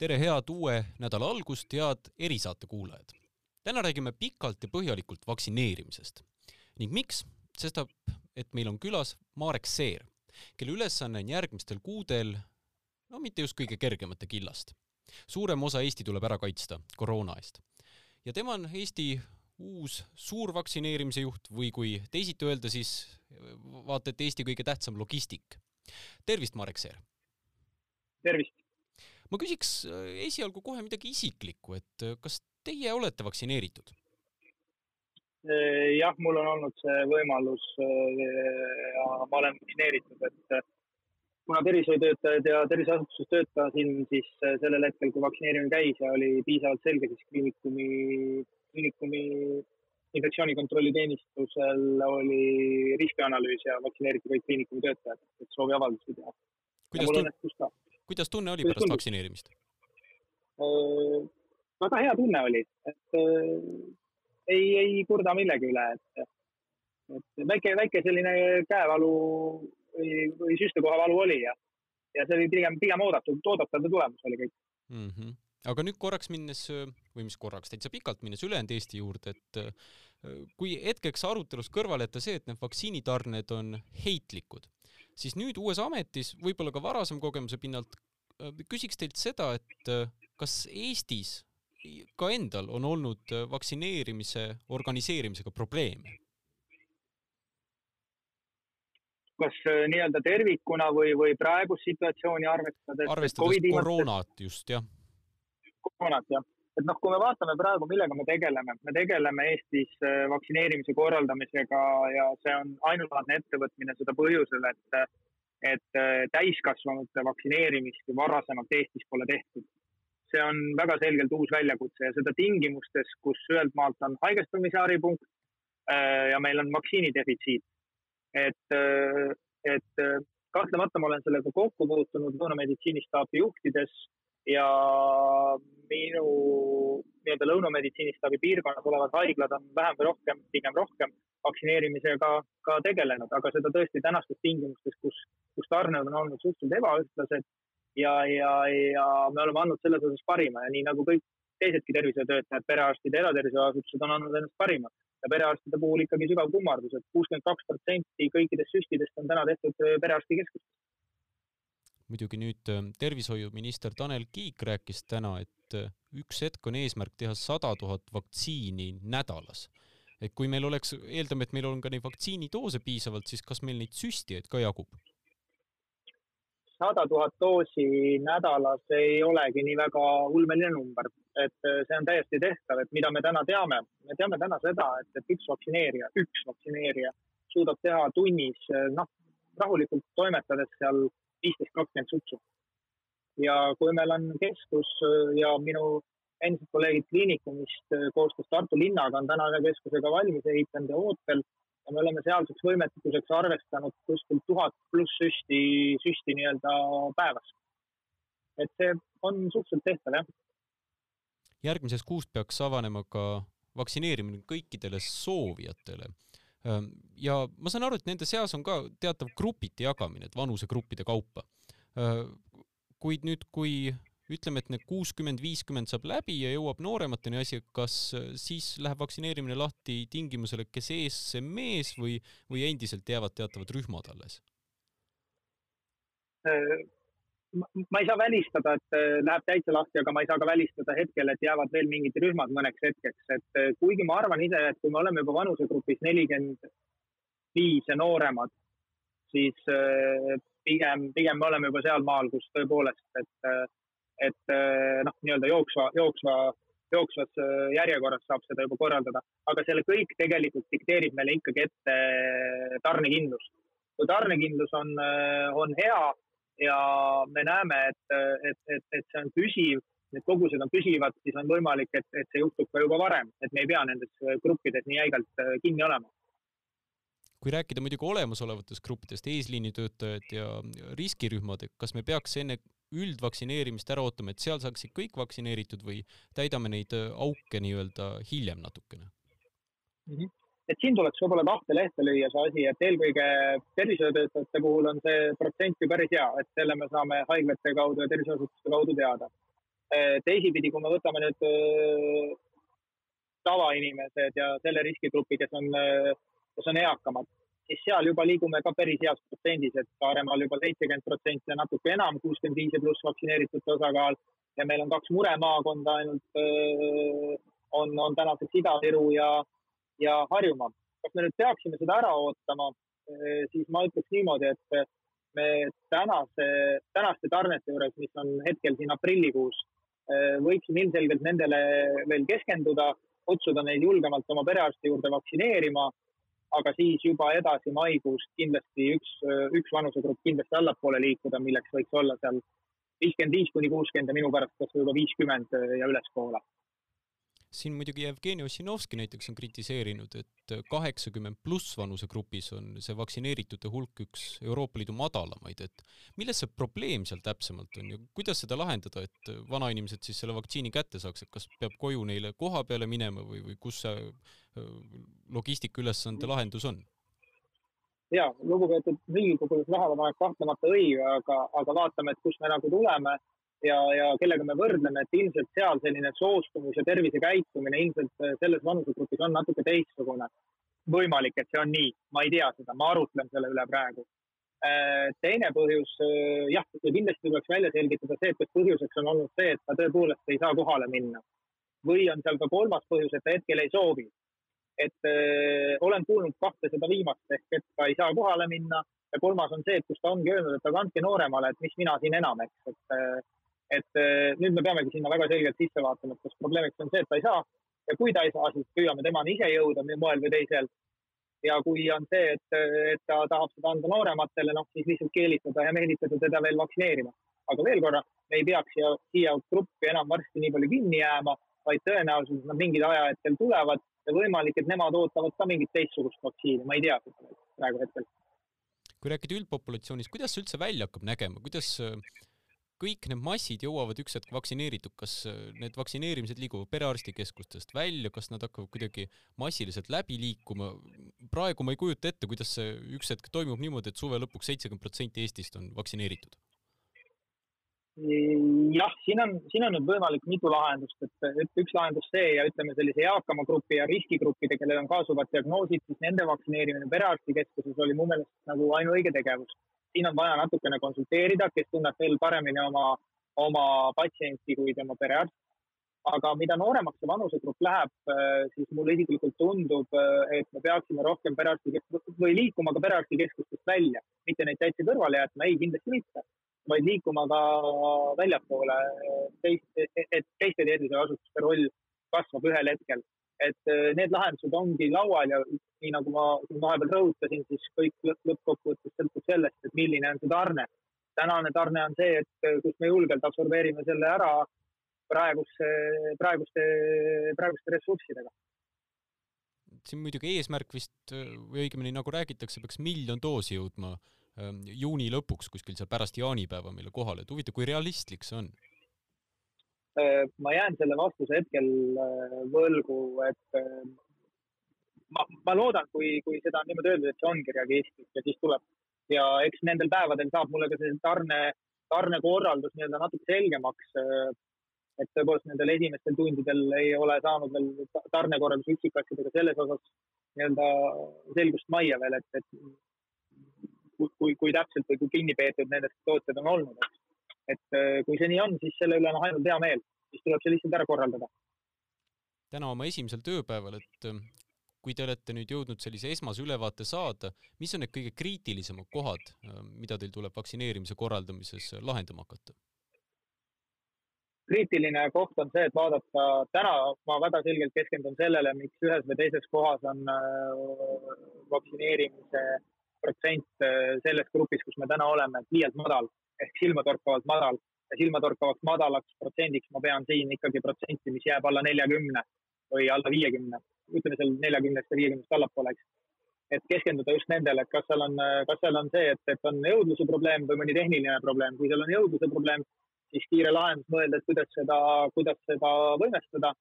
tere head uue nädala algust, head erisaate kuulajad! täna räägime pikalt ja põhjalikult vaktsineerimisest. ning miks? sestap, et meil on külas Marek Seer, kelle ülesanne on järgmistel kuudel no mitte just kõige kergemate killast. suurem osa Eesti tuleb ära kaitsta koroona eest. ja tema on Eesti uus suur vaktsineerimise juht või kui teisiti öelda, siis vaata et Eesti kõige tähtsam logistik. tervist, Marek Seer! tervist! Ma küsiks äh, esialgu kohe midagi isiklikku, et äh, kas teie olete vaktsineeritud? Äh, jah, mul on olnud see võimalus ja ma olen vaktsineeritud, et kuna tervishoiutöötajad ja terviseasutuses töötasin, siis sellel hetkel, kui vaktsineerimine käis ja oli piisavalt selge, siis kliinikumi, kliinikumi infektsioonikontrolli teenistusel oli riskianalüüs ja vaktsineeriti kõik kliinikumi töötajad, et sooviavaldusi teha. kuidas, tun kuidas tunne oli pärast vaktsineerimist? väga hea tunne oli, et ei, ei kurda millegi üle, et, et väike, väike selline käevalu või, või süstekoha valu oli ja, ja see oli pigem, pigem oodatud, oodatav tulemus oli kõik mm. -hmm aga nüüd korraks minnes, või mis korraks, täitsa pikalt minnes ülejäänud Eesti juurde, et kui hetkeks arutelust kõrvale jätta see, et need vaktsiinitarned on heitlikud, siis nüüd uues ametis, võib-olla ka varasema kogemuse pinnalt, äh, küsiks teilt seda, et äh, kas Eestis ka endal on olnud äh, vaktsineerimise organiseerimisega probleeme? kas nii-öelda tervikuna või, või praegust situatsiooni arvestades? arvestades koroonat just, jah. koroonat, jah et noh, kui me vaatame praegu, millega me tegeleme, me tegeleme Eestis äh, vaktsineerimise korraldamisega ja see on ainulaadne ettevõtmine seda põhjusel, et, et äh, täiskasvanute vaktsineerimist ju varasemalt Eestis pole tehtud. see on väga selgelt uus väljakutse ja seda tingimustes, kus ühelt maalt on haigestumise haripunkt äh, ja meil on vaktsiinidefitsiit. et, et kahtlemata ma olen sellega kokku puutunud lõunameditsiinistaapi juhtides ja minu nii-öelda lõunameditsiinistaabi piirkonnas olevad haiglad on vähem või rohkem, pigem rohkem vaktsineerimisega ka tegelenud, aga seda tõesti tänastes tingimustes, kus, kus tarned on olnud suhteliselt ebaühtlased ja, ja, ja me oleme andnud selles osas parima ja nii nagu kõik teisedki tervishoiutöötajad, perearstid ja eratervishoiuasutused on andnud endast parima. ja perearstide puhul ikkagi sügav kummardus et, kuuskümmend kaks protsenti kõikidest süstidest on täna tehtud perearstikeskustes muidugi nüüd äh, tervishoiuminister Tanel Kiik rääkis täna, et äh, üks hetk on eesmärk teha sada tuhat vaktsiini nädalas. et kui meil oleks, eeldame, et meil on ka neid vaktsiinidoose piisavalt, siis kas meil neid süstijaid ka jagub? sada tuhat doosi nädalas ei olegi nii väga ulmeline number, et äh, see on täiesti tehtav, et mida me täna teame, me teame täna seda, et, et üks vaktsineerija, üks vaktsineerija suudab teha tunnis, noh, rahulikult toimetades seal viisteist, kakskümmend sutsu. ja kui meil on keskus äh, ja minu endised kolleegid kliinikumist äh, koostöös Tartu linnaga on täna ühe keskusega valmis ehitanud ja ootel ja me oleme sealseks võimekuseks arvestanud kuskil tuhat pluss süsti, süsti nii-öelda päevas. et see on suhteliselt tehtav, jah. järgmisest kuust peaks avanema ka vaktsineerimine kõikidele soovijatele ja ma saan aru, et nende seas on ka teatav grupiti jagamine, et vanusegruppide kaupa. kuid nüüd, kui ütleme, et need kuuskümmend, viiskümmend saab läbi ja jõuab nooremateni asi, kas siis läheb vaktsineerimine lahti tingimusele, kes ees, see mees või, või endiselt jäävad teatavad rühmad alles? Ma ei saa välistada, et äh, läheb täitsa lahti, aga ma ei saa ka välistada hetkel, et jäävad veel mingid rühmad mõneks hetkeks, et äh, kuigi ma arvan ise, et kui me oleme juba vanusegrupis nelikümmend viis ja nooremad, siis äh, pigem, pigem me oleme juba sealmaal, kus tõepoolest, et, et noh, nii-öelda jooksva, jooksva, jooksvas järjekorras saab seda juba korraldada, aga selle kõik tegelikult dikteerib meile ikkagi ette tarnekindlus. kui tarnekindlus on, on hea ja me näeme, et, et, et, et see on püsiv, need kogused on püsivad, siis on võimalik, et, et see juhtub ka juba varem, et me ei pea nendes gruppides nii jäigalt äh, kinni olema. Kui rääkida muidugi olemasolevatest gruppidest, eesliinitöötajad ja riskirühmad, kas me peaks enne üldvaktsineerimist ära ootama, et seal saaksid kõik vaktsineeritud või täidame neid äh, auke nii-öelda hiljem natukene? Mm? -hmm et siin tuleks võib-olla tahte lehte lüüa see asi, et eelkõige tervishoiutöötajate puhul on see protsent ju päris hea, et selle me saame haiglate kaudu ja tervishoiuasutuste kaudu teada. teisipidi, kui me võtame nüüd tavainimesed ja selle riskigrupi, kes on, kes on eakamad, siis seal juba liigume ka päris heas protsendis, et Saaremaal juba seitsekümmend protsenti ja natuke enam, kuuskümmend viis ja pluss vaktsineeritute osakaal ja meil on kaks muremaakonda ainult on, on tänaseks Ida-Viru ja, ja Harjumaa. kas me nüüd peaksime seda ära ootama, siis ma ütleks niimoodi, et me tänase, tänaste tarnete juures, mis on hetkel siin aprillikuus, võiksime ilmselgelt nendele veel keskenduda, kutsuda neid julgemalt oma perearsti juurde vaktsineerima aga siis juba edasi maikuust kindlasti üks, üks vanusegrupp kindlasti allapoole liikuda, milleks võiks olla seal viiskümmend viis kuni kuuskümmend ja minu pärast kas või juba viiskümmend ja ülespoole siin muidugi Jevgeni Ossinovski näiteks on kritiseerinud, et kaheksakümmend pluss vanusegrupis on see vaktsineeritute hulk üks Euroopa Liidu madalamaid, et milles see probleem seal täpsemalt on ja kuidas seda lahendada, et vanainimesed siis selle vaktsiini kätte saaks, et kas peab koju neile koha peale minema või, või kus see logistikaülesande lahendus on? ja lugupeetud Riigikogu tähelepanek kahtlemata õige, aga, aga vaatame, et kust me nagu tuleme ja, ja kellega me võrdleme, et ilmselt seal selline soostumus ja tervisekäitumine ilmselt äh, selles vanusegrupis on natuke teistsugune. võimalik, et see on nii, ma ei tea seda, ma arutlen selle üle praegu. Äh, teine põhjus, äh, jah, ja kindlasti tuleks välja selgitada see, et kas põhjuseks on olnud see, et ta tõepoolest ei saa kohale minna või on seal ka kolmas põhjus, et ta hetkel ei soovi. et öö, olen kuulnud kahte seda viimast ehk et ta ei saa kohale minna ja kolmas on see, et kus ta ongi öelnud, et aga andke nooremale, et mis mina siin enam, eks, et et eh, nüüd me peamegi sinna väga selgelt sisse vaatama, et kas probleemiks on see, et ta ei saa ja kui ta ei saa, siis püüame temani ise jõuda moel või teisel. ja kui on see, et, et ta tahab seda anda noorematele, noh siis lihtsalt keelitada ja meelitada teda veel vaktsineerima. aga veel korra, me ei peaks siia, siia gruppi enam varsti nii palju kinni jääma, vaid tõenäoliselt nad mingil ajahetkel tulevad ja võimalik, et nemad ootavad ka mingit teistsugust vaktsiini, ma ei tea seda praegu hetkel. kui rääkida üldpopulatsioonist, kuidas see üldse välja hakkab nägema, kuidas kõik need massid jõuavad üks hetk vaktsineeritud, kas äh, need vaktsineerimised liiguvad perearstikeskustest välja, kas nad hakkavad kuidagi massiliselt läbi liikuma? praegu ma ei kujuta ette, kuidas see üks hetk toimub niimoodi, et suve lõpuks seitsekümmend protsenti Eestist on vaktsineeritud. jah, siin on, siin on nüüd võimalik mitu lahendust, et, üks lahendus see ja ütleme sellise eakama grupi ja riskigruppide, kellel on kaasuvad diagnoosid, siis nende vaktsineerimine perearstikeskuses oli mu meelest nagu ainuõige tegevus siin on vaja natukene konsulteerida, kes tunneb veel paremini oma, oma patsienti kui tema perearst. aga mida nooremaks see vanusegrupp läheb, äh, siis mulle isiklikult tundub, äh, et me peaksime rohkem perearstikeskus või liikuma ka perearstikeskustest välja, mitte neid täitsa kõrvale jätma, ei kindlasti mitte, vaid liikuma ka väljapoole, teist, et teiste tervishoiuasutuste roll kasvab ühel hetkel et äh, need lahendused ongi laual ja nii nagu ma vahepeal rõhutasin, siis kõik lõppkokkuvõttes sõltub sellest, et milline on see tarne. tänane tarne on see, et kus me julgelt absorbeerime selle ära praeguse, praeguste, praeguste ressurssidega. siin muidugi eesmärk vist või õigemini nagu räägitakse, peaks miljon doosi jõudma ähm, juuni lõpuks kuskil seal pärast jaanipäeva meile kohale, et huvitav, kui realistlik see on Äh, ma jään selle vastuse hetkel äh, võlgu, et äh, ma, ma loodan, kui, kui seda on niimoodi öeldud, et see ongi realistlik ja siis tuleb ja eks nendel päevadel saab mulle ka see tarne, tarnekorraldus nii-öelda natuke selgemaks. et tõepoolest nendel esimestel tundidel ei ole saanud veel tarnekorraldus üksikasjadega selles osas nii-öelda selgust majja veel, et, et kui, kui, kui täpselt või kui kinni peetud nendest tootjad on olnud, eks et äh, kui see nii on, siis selle üle on ainult hea meel, siis tuleb see lihtsalt ära korraldada. täna oma esimesel tööpäeval, et äh, kui te olete nüüd jõudnud sellise esmase ülevaate saada, mis on need kõige kriitilisemad kohad, äh, mida teil tuleb vaktsineerimise korraldamises lahendama hakata? kriitiline koht on see, et vaadata, täna ma väga selgelt keskendun sellele, miks ühes või teises kohas on vaktsineerimise protsent selles grupis, kus me täna oleme, liialt madal ehk silmatorkavalt madal ja silmatorkavaks madalaks protsendiks ma pean siin ikkagi protsenti, mis jääb alla neljakümne või alla viiekümne, ütleme seal neljakümnest ja viiekümnest allapoole, eks. et keskenduda just nendele, et kas seal on, kas seal on see, et, et on jõudluse probleem või mõni tehniline probleem, kui seal on jõudluse probleem, siis kiire lahendus mõelda, et kuidas seda, kuidas seda võimestada.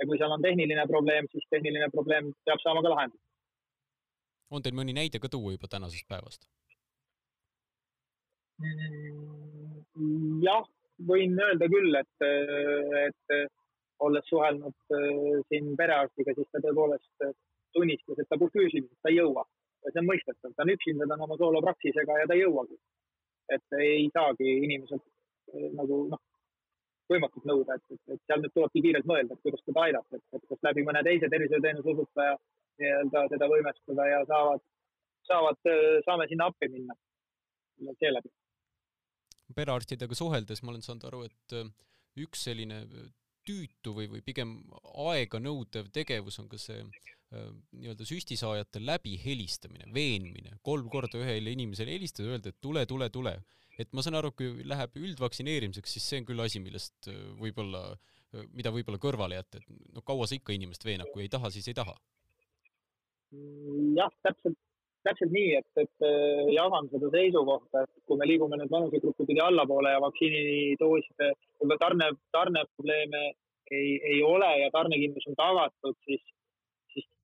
ja kui seal on tehniline probleem, siis tehniline probleem peab saama ka lahendatud. on teil mõni näide ka tuua juba tänasest päevast? Mm, jah, võin öelda küll, et, et olles suhelnud siin perearstiga, siis ta tõepoolest tunnistas, et ta puhtfüüsiliselt ta ei jõua ja see on mõistetav, ta on üksinda, ta on oma soolopraksisega ja ta ei jõuagi. et ei saagi inimeselt nagu noh, võimatut nõuda, et, et, et seal nüüd tulebki kiirelt mõelda, et kuidas teda aidata, et, et kas läbi mõne teise tervishoiuteenuse osutaja nii-öelda teda võimestada ja saavad, saavad, saame sinna appi minna seeläbi. perearstidega suheldes ma olen saanud aru, et äh, üks selline tüütu või, või pigem aeganõudev tegevus on ka see äh, nii-öelda süstisaajate läbi helistamine, veenmine, kolm korda ühele inimesele helistada, öelda, et tule, tule, tule. Et ma saan aru, kui läheb üldvaktsineerimiseks, siis see on küll asi, millest äh, võib-olla, äh, mida võib-olla kõrvale jätta, et no kaua sa ikka inimest veenad, kui ei taha, siis ei taha. Jah, täpselt, täpselt nii, et, et äh, jagan seda seisukohta, et kui me liigume nüüd vanusegrupi pidi allapoole ja vaktsiinidooside võib-olla tarne, tarneprobleeme ei, ei ole ja tarnekindlus on tagatud, siis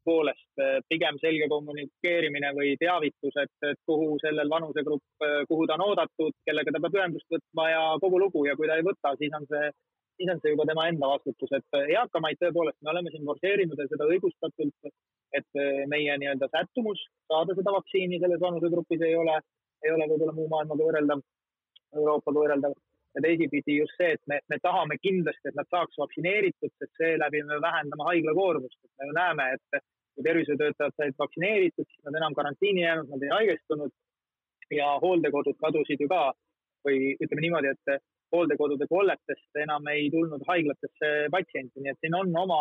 tõepoolest eh, pigem selge kommunikeerimine või teavitus, et, et kuhu sellel vanusegrupp, eh, kuhu ta on oodatud, kellega ta peab ühendust võtma ja kogu lugu ja kui ta ei võta, siis on see, siis on see juba tema enda vastutus, et eakamaid tõepoolest me oleme siin forsseerinud ja seda õigustatult, et eh, meie nii-öelda sättumus saada seda vaktsiini selles vanusegrupis ei ole, ei ole võib-olla muu maailmaga võrreldav, Euroopaga võrreldav. Ja teisipidi just see, et me, me tahame kindlasti, et nad saaks vaktsineeritud, sest seeläbi me vähendame haiglakoormust, et me ju näeme, et kui tervishoiutöötajad said vaktsineeritud, siis nad enam karantiini jäänud, nad ei haigestunud ja hooldekodud kadusid ju ka. Või ütleme niimoodi, et hooldekodude kolletest enam ei tulnud haiglatesse patsiente, nii et siin on oma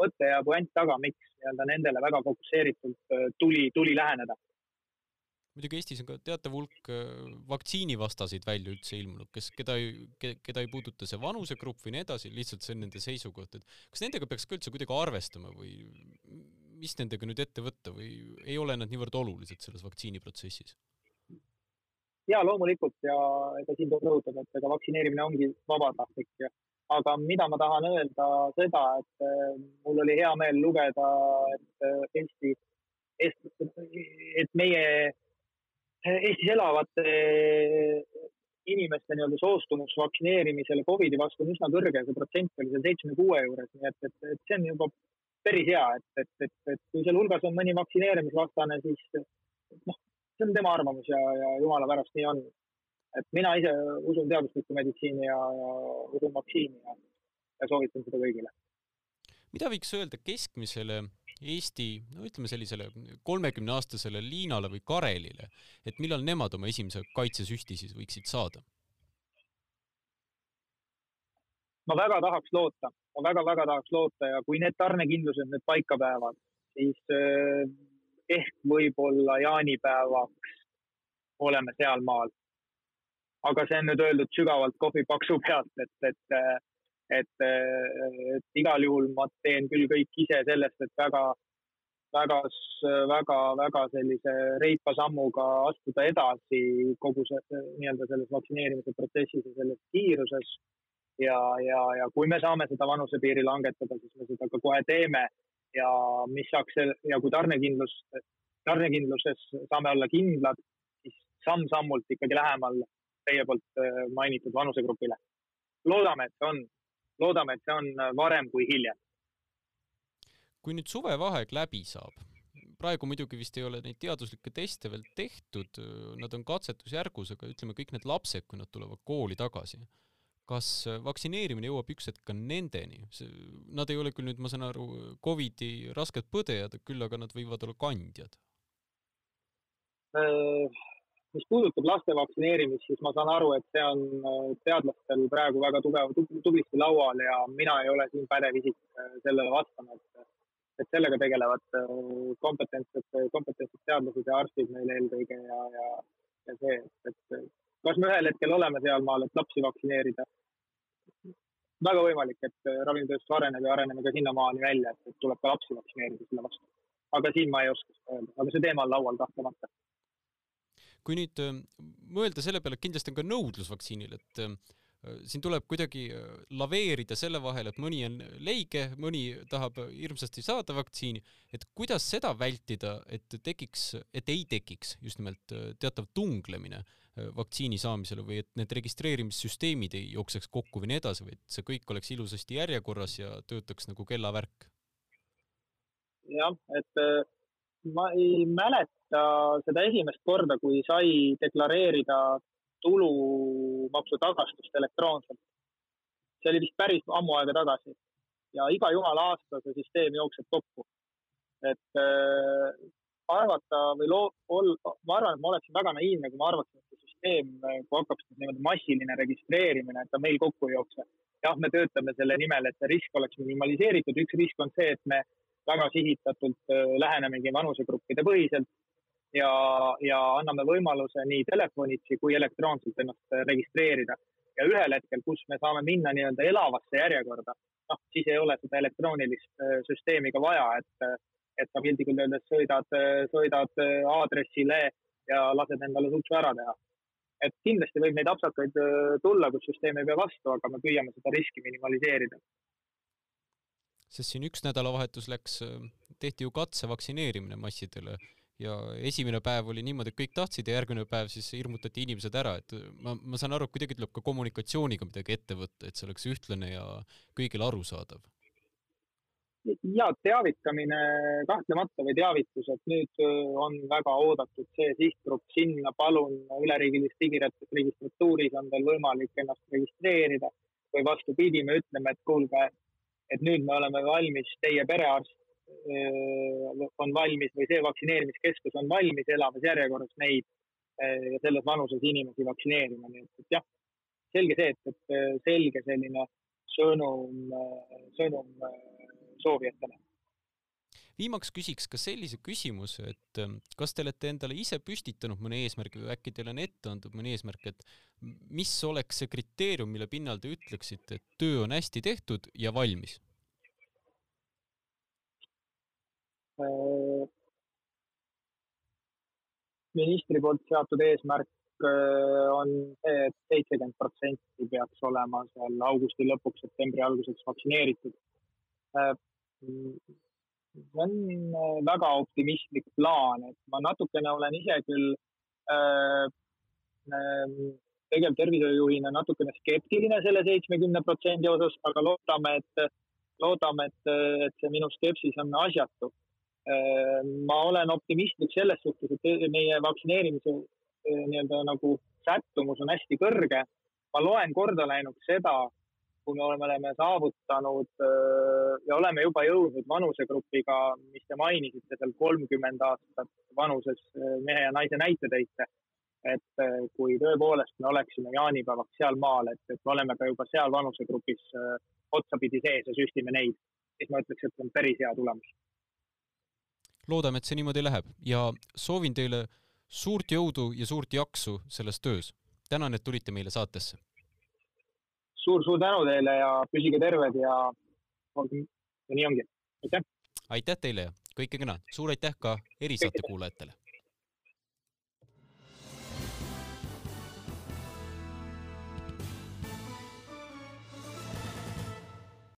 mõte ja puänt taga, miks nii-öelda nendele väga fokusseeritult äh, tuli, tuli läheneda muidugi Eestis on ka teatav hulk äh, vaktsiinivastaseid välja üldse ilmunud, kes, keda ei, keda ei puuduta see vanusegrupp või nii edasi, lihtsalt see on nende seisukoht, et kas nendega peaks ka üldse kuidagi arvestama või mis nendega nüüd ette võtta või ei ole nad niivõrd olulised selles vaktsiiniprotsessis? Ja loomulikult. Ja ega siin tuleb rõhutada, et ega vaktsineerimine ongi vabatahtlik. Ja aga mida ma tahan öelda seda, et äh, mul oli hea meel lugeda, et äh, Eesti, et meie Eestis elavate inimeste nii-öelda soostumus vaktsineerimisele Covidi vastu on üsna kõrge, see protsent oli seal seitsmekümne kuue juures, nii et, et, et see on juba päris hea, et, et, et, et kui seal hulgas on mõni vaktsineerimisvastane, siis noh, see on tema arvamus ja, ja jumala pärast nii on. et mina ise usun teaduslikku meditsiini ja, ja usun vaktsiini ja, ja soovitan seda kõigile. mida võiks öelda keskmisele Eesti, no ütleme sellisele kolmekümneaastasele Liinale või Karelile, et millal nemad oma esimese kaitsesüsti siis võiksid saada? ma väga tahaks loota, ma väga-väga tahaks loota ja kui need tarnekindlused nüüd paika päevad, siis eh, ehk võib-olla jaanipäevaks oleme sealmaal. aga see on nüüd öeldud sügavalt kohvipaksu pealt, et, et, et, et igal juhul ma teen küll kõik ise sellest, et väga, väga, väga, väga sellise reipa sammuga astuda edasi kogu see nii-öelda selles vaktsineerimise protsessis ja selles kiiruses ja, ja, ja kui me saame seda vanusepiiri langetada, siis me seda ka kohe teeme ja mis saaks ja kui tarnekindlus, tarnekindluses saame olla kindlad, siis samm-sammult ikkagi lähemal teie poolt äh, mainitud vanusegrupile. loodame, et see on, loodame, et see on äh, varem kui hiljem. kui nüüd suvevaheaeg läbi saab, praegu muidugi vist ei ole neid teaduslikke teste veel tehtud, nad on katsetusjärgus, aga ütleme, kõik need lapsed, kui nad tulevad kooli tagasi kas äh, vaktsineerimine jõuab üks hetk ka nendeni? Nad ei ole küll nüüd, ma saan aru, Covidi rasked põdejad, küll aga nad võivad olla kandjad. Äh, mis puudutab laste vaktsineerimist, siis ma saan aru, et see on äh, teadlastel praegu väga tugev, tublisti laual ja mina ei ole siin pädev isik sellele vastama, et, et sellega tegelevad kompetentsed, kompetentsed teadlased ja arstid meil eelkõige ja, ja, ja see, et, kas me ühel hetkel oleme sealmaal, et lapsi vaktsineerida? Väga võimalik, et äh, ravimitööstus areneb ja areneme ka sinnamaani välja, et tuleb ka lapsi vaktsineerida selle vastu. aga siin ma ei oska seda öelda, aga see teema on laual kahtlemata. kui nüüd äh, mõelda selle peale, et kindlasti on ka nõudlus vaktsiinil, et äh, siin tuleb kuidagi laveerida selle vahel, et mõni on leige, mõni tahab hirmsasti saada vaktsiini, et kuidas seda vältida, et tekiks, et ei tekiks just nimelt teatav tunglemine vaktsiini saamisele või et need registreerimissüsteemid ei jookseks kokku või nii edasi, vaid see kõik oleks ilusasti järjekorras ja töötaks nagu kellavärk? jah, et äh, ma ei mäleta seda esimest korda, kui sai deklareerida tulumaksu tagastust elektroonselt. see oli vist päris ammu aega tagasi ja iga jumala aasta see süsteem jookseb kokku. et äh, arvata või loo-, ol-, ma arvan, et ma oleksin väga naiivne, kui ma arvaksin, et see süsteem, kui hakkab niimoodi massiline registreerimine, et ta meil kokku ei jookse. jah, me töötame selle nimel, et see risk oleks minimaliseeritud, üks risk on see, et me väga sihitatult äh, lähenemegi vanusegruppide põhiselt ja, ja anname võimaluse nii telefonitsi kui elektroonselt ennast registreerida. ja ühel hetkel, kus me saame minna nii-öelda elavasse järjekorda, noh, siis ei ole seda elektroonilist süsteemi ka vaja, et et sa piltlikult öeldes sõidad, sõidad aadressile ja lased endale suksu ära teha. et kindlasti võib neid apsakaid äh, tulla, kus süsteem ei pea vastu, aga me püüame seda riski minimaliseerida. sest siin üks nädalavahetus läks, äh, tehti ju katsevaktsineerimine massidele ja esimene päev oli niimoodi, et kõik tahtsid ja järgmine päev siis hirmutati inimesed ära, et ma, ma saan aru, et kuidagi tuleb ka kommunikatsiooniga midagi ette võtta, et see oleks ühtlane ja kõigile arusaadav ja teavitamine kahtlemata või teavitus, et nüüd äh, on väga oodatud see sihtgrupp sinna, palun üleriigilises digiregistratuuris on teil võimalik ennast registreerida. Või vastupidi, me ütleme, et kuulge, et nüüd me oleme valmis, teie perearst äh, on valmis või see vaktsineerimiskeskus on valmis elamas järjekorras neid äh, selles vanuses inimesi vaktsineerima, nii et, et jah, selge see, et, et selge selline sõnum, sõnum soovijatele. viimaks küsiks ka sellise küsimuse, et ähm, kas te olete endale ise püstitanud mõne eesmärgi või äkki teile on ette antud mõni eesmärk, et mis oleks see kriteerium, mille pinnal te ütleksite, et töö on hästi tehtud ja valmis? Äh, ministri poolt seatud eesmärk äh, on see, et seitsekümmend protsenti peaks olema seal augusti lõpuks, septembri alguseks vaktsineeritud. Äh, see on äh, väga optimistlik plaan, et ma natukene olen ise küll äh, äh, tegevtervishoiujuhina natukene skeptiline selle seitsmekümne protsendi osas, aga loodame, et, loodame, et, et see minu skepsis on asjatu. Äh, ma olen optimistlik selles suhtes, et meie vaktsineerimise nii-öelda nagu sättumus on hästi kõrge. ma loen kordaläinuks seda, kui me oleme saavutanud äh, ja oleme juba jõudnud vanusegrupiga, mis te mainisite, seal kolmkümmend aastat vanuses äh, mehe ja naise näite tõite. et äh, kui tõepoolest me oleksime jaanipäevaks sealmaal, et, et me oleme ka juba seal vanusegrupis otsapidi sees ja süstime neid, siis ma ütleks, et see on päris hea tulemus. loodame, et see niimoodi läheb ja soovin teile suurt jõudu ja suurt jaksu selles töös. tänan, et tulite meile saatesse suur-suur tänu teile ja püsige terved ja, ja nii ongi, aitäh! aitäh teile ja kõike kena, suur aitäh ka erisaate kuulajatele!